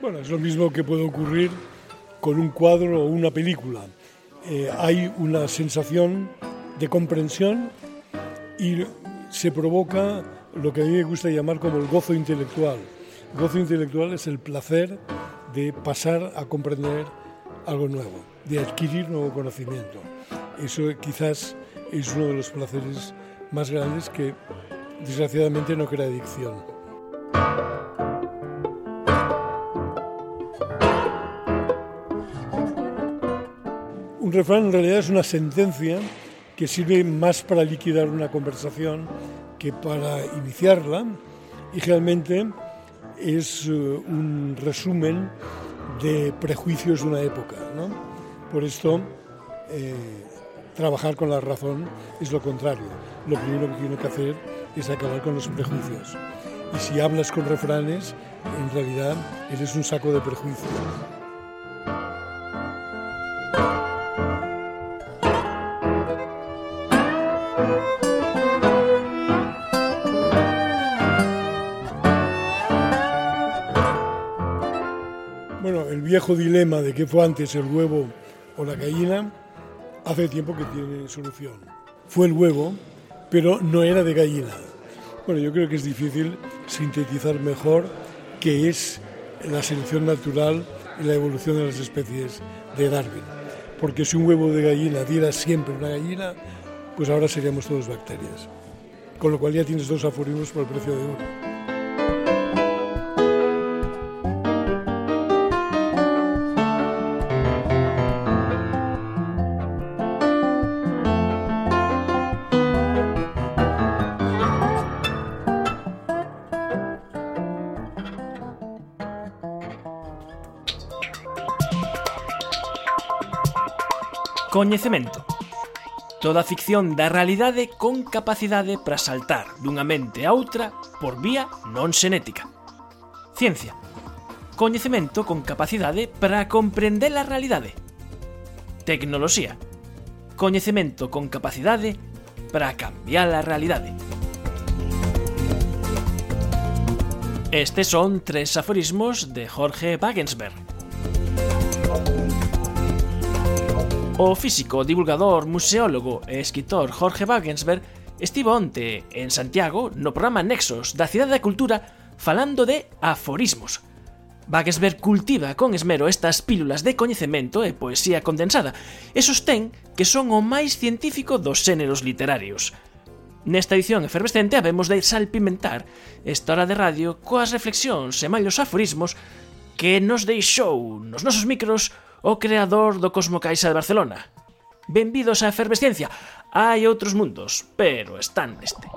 Bueno, es lo mismo que puede ocurrir con un cuadro o una película. Eh, hay una sensación de comprensión y se provoca lo que a mí me gusta llamar como el gozo intelectual. El gozo intelectual es el placer de pasar a comprender algo nuevo, de adquirir nuevo conocimiento. Eso quizás es uno de los placeres más grandes que desgraciadamente no crea adicción. Un refrán en realidad es una sentencia que sirve más para liquidar una conversación que para iniciarla y realmente es eh, un resumen de prejuicios de una época. Por esto, eh, trabajar con la razón es lo contrario. Lo primero que tiene que hacer es acabar con los prejuicios. Y si hablas con refranes, en realidad eres un saco de prejuicios. Bueno, el viejo dilema de qué fue antes el huevo o la gallina hace tiempo que tiene solución. Fue el huevo, pero no era de gallina. Bueno, yo creo que es difícil sintetizar mejor qué es la selección natural y la evolución de las especies de Darwin. Porque si un huevo de gallina diera siempre una gallina, pues ahora seríamos todos bacterias. Con lo cual ya tienes dos aforismos por el precio de uno. Coñecemento. toda ficción da realidade con capacidade para saltar dunha mente a outra por vía non xenética. Ciencia. Coñecemento con capacidade para comprender a realidade. Tecnoloxía. Coñecemento con capacidade para cambiar a realidade. Estes son tres aforismos de Jorge Wagensberg, O físico, divulgador, museólogo e escritor Jorge Wagensberg estivo onte en Santiago no programa Nexos da Cidade da Cultura falando de aforismos. Wagensberg cultiva con esmero estas pílulas de coñecemento e poesía condensada e sostén que son o máis científico dos xéneros literarios. Nesta edición efervescente habemos de salpimentar esta hora de radio coas reflexións e maios aforismos que nos deixou nos nosos micros o creador do Cosmo Caixa de Barcelona. Benvidos á efervesciencia. Hai outros mundos, pero están neste.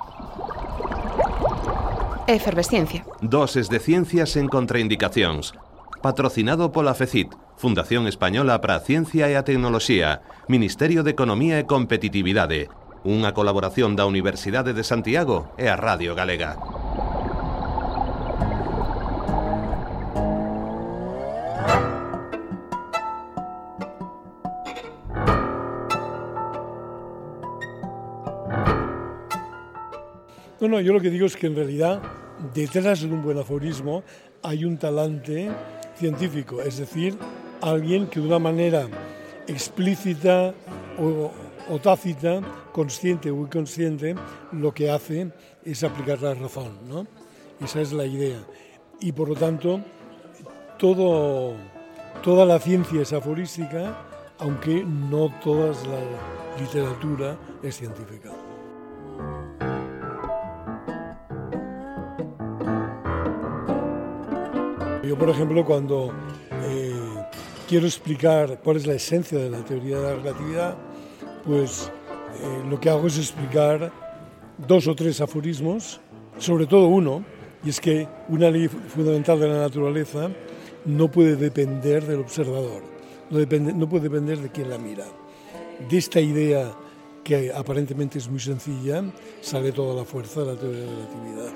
Efervesciencia. Doses de ciencias en contraindicacións. Patrocinado pola FECIT, Fundación Española para a Ciencia e a Tecnoloxía, Ministerio de Economía e Competitividade, unha colaboración da Universidade de Santiago e a Radio Galega. No, no, yo lo que digo es que en realidad detrás de un buen aforismo hay un talante científico, es decir, alguien que de una manera explícita o, tácita, consciente o inconsciente, lo que hace es aplicar la razón, ¿no? Esa es la idea. Y por lo tanto, toda la ciencia es aforística, aunque no toda la literatura es científica. Yo, por ejemplo, cuando eh, quiero explicar cuál es la esencia de la teoría de la relatividad, pues eh, lo que hago es explicar dos o tres aforismos, sobre todo uno, y es que una ley fundamental de la naturaleza no puede depender del observador, no, no puede depender de quien la mira. De esta idea que aparentemente es muy sencilla, sale toda la fuerza de la teoría de la relatividad.